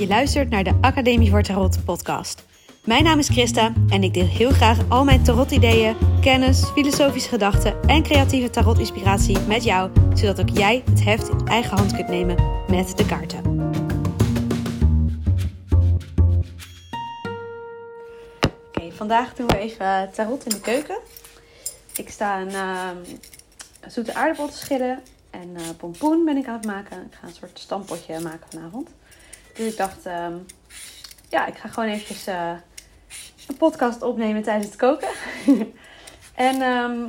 Je luistert naar de Academie voor Tarot podcast. Mijn naam is Christa en ik deel heel graag al mijn tarot-ideeën, kennis, filosofische gedachten en creatieve tarot-inspiratie met jou, zodat ook jij het heft in eigen hand kunt nemen met de kaarten. Oké, vandaag doen we even tarot in de keuken. Ik sta een uh, zoete aardappel te schillen en uh, pompoen ben ik aan het maken. Ik ga een soort stampotje maken vanavond. Dus ik dacht, ehm, ja, ik ga gewoon eventjes uh, een podcast opnemen tijdens het koken. en um,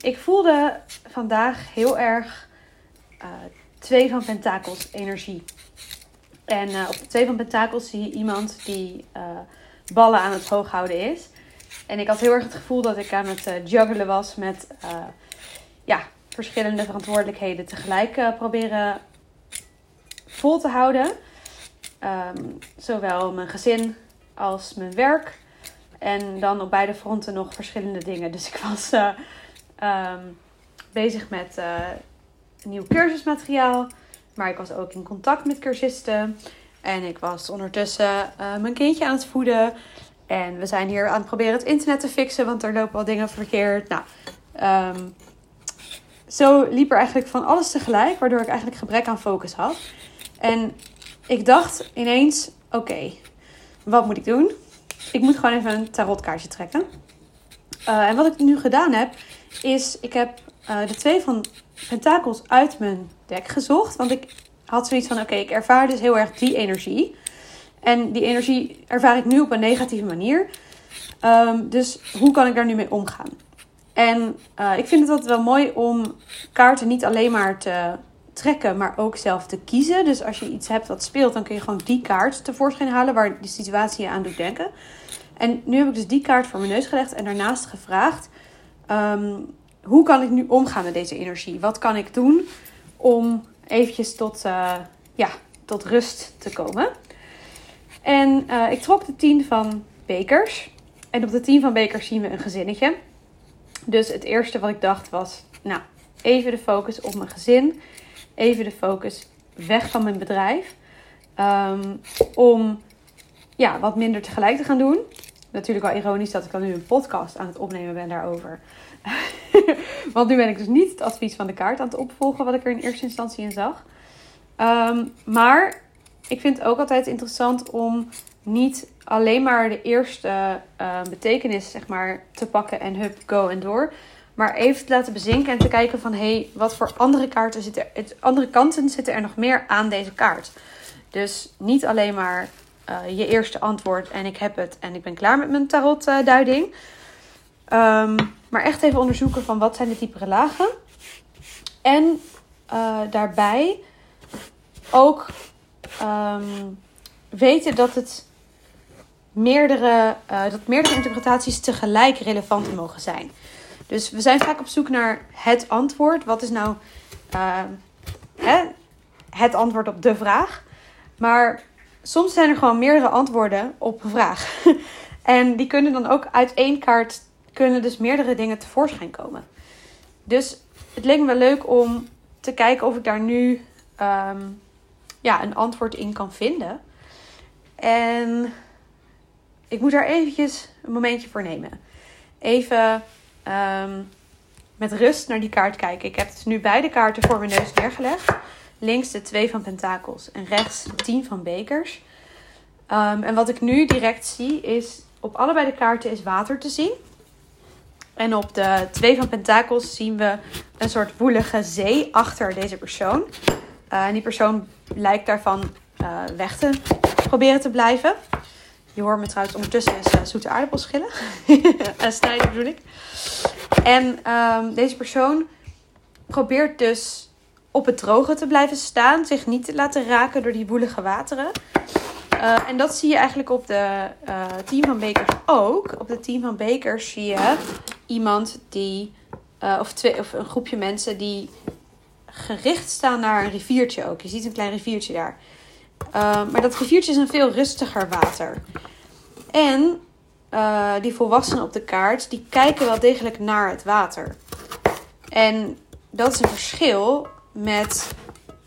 ik voelde vandaag heel erg uh, twee van pentakels energie. En uh, op de twee van pentakels zie je iemand die ballen aan het hoog houden is. En ik had heel erg het gevoel dat ik aan het juggelen was met ja, verschillende verantwoordelijkheden tegelijk proberen vol te houden. Um, zowel mijn gezin als mijn werk. En dan op beide fronten nog verschillende dingen. Dus ik was uh, um, bezig met uh, nieuw cursusmateriaal. Maar ik was ook in contact met cursisten. En ik was ondertussen uh, mijn kindje aan het voeden. En we zijn hier aan het proberen het internet te fixen, want er lopen wel dingen verkeerd. Nou, um, zo liep er eigenlijk van alles tegelijk, waardoor ik eigenlijk gebrek aan focus had. En ik dacht ineens: oké, wat moet ik doen? Ik moet gewoon even een tarotkaartje trekken. Uh, en wat ik nu gedaan heb, is ik heb uh, de twee van pentakels uit mijn deck gezocht. Want ik had zoiets van: oké, ik ervaar dus heel erg die energie. En die energie ervaar ik nu op een negatieve manier. Um, dus hoe kan ik daar nu mee omgaan? En uh, ik vind het altijd wel mooi om kaarten niet alleen maar te trekken, maar ook zelf te kiezen. Dus als je iets hebt wat speelt, dan kun je gewoon die kaart tevoorschijn halen waar de situatie je aan doet denken. En nu heb ik dus die kaart voor mijn neus gelegd en daarnaast gevraagd: um, hoe kan ik nu omgaan met deze energie? Wat kan ik doen om eventjes tot, uh, ja, tot rust te komen? En uh, ik trok de tien van bekers. En op de tien van bekers zien we een gezinnetje. Dus het eerste wat ik dacht was: nou, even de focus op mijn gezin even de focus weg van mijn bedrijf. Um, om ja, wat minder tegelijk te gaan doen. Natuurlijk wel ironisch dat ik dan nu een podcast aan het opnemen ben daarover. Want nu ben ik dus niet het advies van de kaart aan het opvolgen, wat ik er in eerste instantie in zag. Um, maar ik vind het ook altijd interessant om niet alleen maar de eerste uh, betekenis zeg maar, te pakken en hup, go en door. Maar even te laten bezinken en te kijken van... hé, hey, wat voor andere, kaarten zitten er, andere kanten zitten er nog meer aan deze kaart? Dus niet alleen maar uh, je eerste antwoord en ik heb het en ik ben klaar met mijn tarotduiding. Uh, maar echt even onderzoeken van wat zijn de diepere lagen. En uh, daarbij ook um, weten dat het meerdere, uh, dat meerdere interpretaties tegelijk relevant mogen zijn. Dus we zijn vaak op zoek naar het antwoord. Wat is nou uh, hè, het antwoord op de vraag? Maar soms zijn er gewoon meerdere antwoorden op een vraag. en die kunnen dan ook uit één kaart kunnen dus meerdere dingen tevoorschijn komen. Dus het leek me wel leuk om te kijken of ik daar nu um, ja, een antwoord in kan vinden. En ik moet daar eventjes een momentje voor nemen. Even um, met rust naar die kaart kijken. Ik heb dus nu beide kaarten voor mijn neus neergelegd. Links de twee van pentakels en rechts de tien van bekers. Um, en wat ik nu direct zie is, op allebei de kaarten is water te zien. En op de twee van pentakels zien we een soort woelige zee achter deze persoon. Uh, en die persoon lijkt daarvan uh, weg te proberen te blijven. Je hoort me trouwens ondertussen eens uh, zoete aardappels schillen. uh, snijden bedoel ik. En um, deze persoon probeert dus op het droge te blijven staan. Zich niet te laten raken door die woelige wateren. Uh, en dat zie je eigenlijk op de team van bekers ook. Op de team van bekers zie je iemand die... of, twee, of een groepje mensen die gericht staan naar een riviertje ook. Je ziet een klein riviertje daar. Uh, maar dat riviertje is een veel rustiger water. En uh, die volwassenen op de kaart, die kijken wel degelijk naar het water. En dat is een verschil met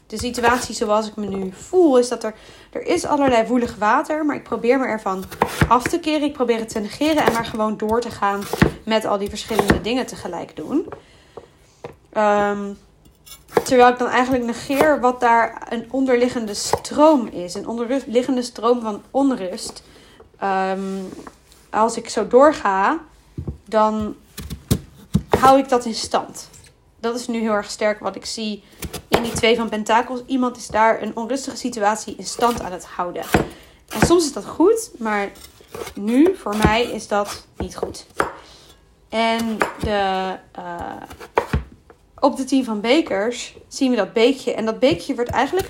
de situatie zoals ik me nu voel, is dat er, er is allerlei woelig water, maar ik probeer me ervan af te keren. Ik probeer het te negeren en maar gewoon door te gaan met al die verschillende dingen tegelijk doen. Ehm, terwijl ik dan eigenlijk negeer wat daar een onderliggende stroom is. Een onderliggende stroom van onrust. Ehm, als ik zo doorga, dan hou ik dat in stand. Dat is nu heel erg sterk wat ik zie in die twee van Pentakels. Iemand is daar een onrustige situatie in stand aan het houden. En soms is dat goed, maar nu voor mij is dat niet goed. En de, uh, op de team van bekers zien we dat beekje. En dat beekje wordt eigenlijk,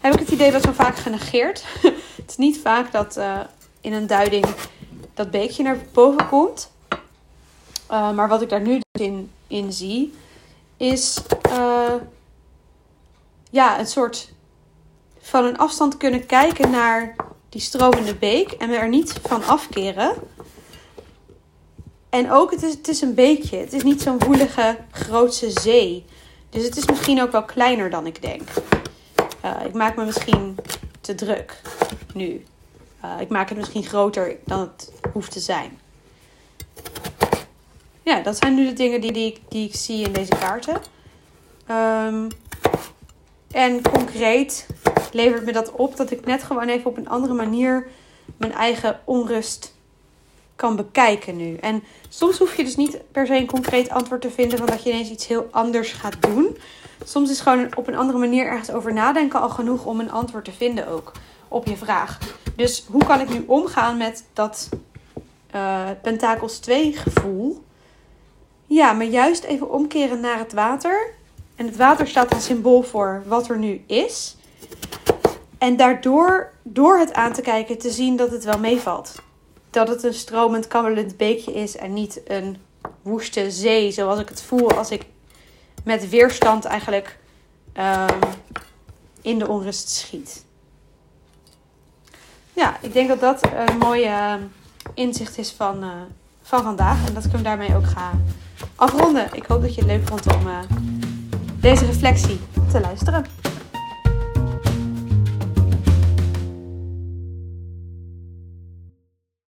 heb ik het idee dat zo vaak genegeerd. het is niet vaak dat uh, in een duiding dat beekje naar boven komt. Uh, maar wat ik daar nu dus in, in zie, is uh, ja, een soort van een afstand kunnen kijken naar die stromende beek en we er niet van afkeren. En ook, het is, het is een beekje. Het is niet zo'n woelige, grootse zee. Dus het is misschien ook wel kleiner dan ik denk. Uh, ik maak me misschien te druk nu. Uh, ik maak het misschien groter dan het hoeft te zijn. Ja, dat zijn nu de dingen die, die, die ik zie in deze kaarten. Um, en concreet levert me dat op dat ik net gewoon even op een andere manier mijn eigen onrust kan bekijken nu. En soms hoef je dus niet per se een concreet antwoord te vinden van dat je ineens iets heel anders gaat doen. Soms is gewoon op een andere manier ergens over nadenken al genoeg om een antwoord te vinden ook op je vraag. Dus hoe kan ik nu omgaan met dat uh, Pentakels 2 gevoel? Ja, maar juist even omkeren naar het water. En het water staat een symbool voor wat er nu is. En daardoor, door het aan te kijken, te zien dat het wel meevalt. Dat het een stromend, kabbelend beekje is en niet een woeste zee, zoals ik het voel als ik met weerstand eigenlijk um, in de onrust schiet. Ja, ik denk dat dat een mooie ehm, inzicht is van, uh, van vandaag. En dat ik hem daarmee ook ga afronden. Ik hoop dat je het leuk vond om uh, deze reflectie te luisteren.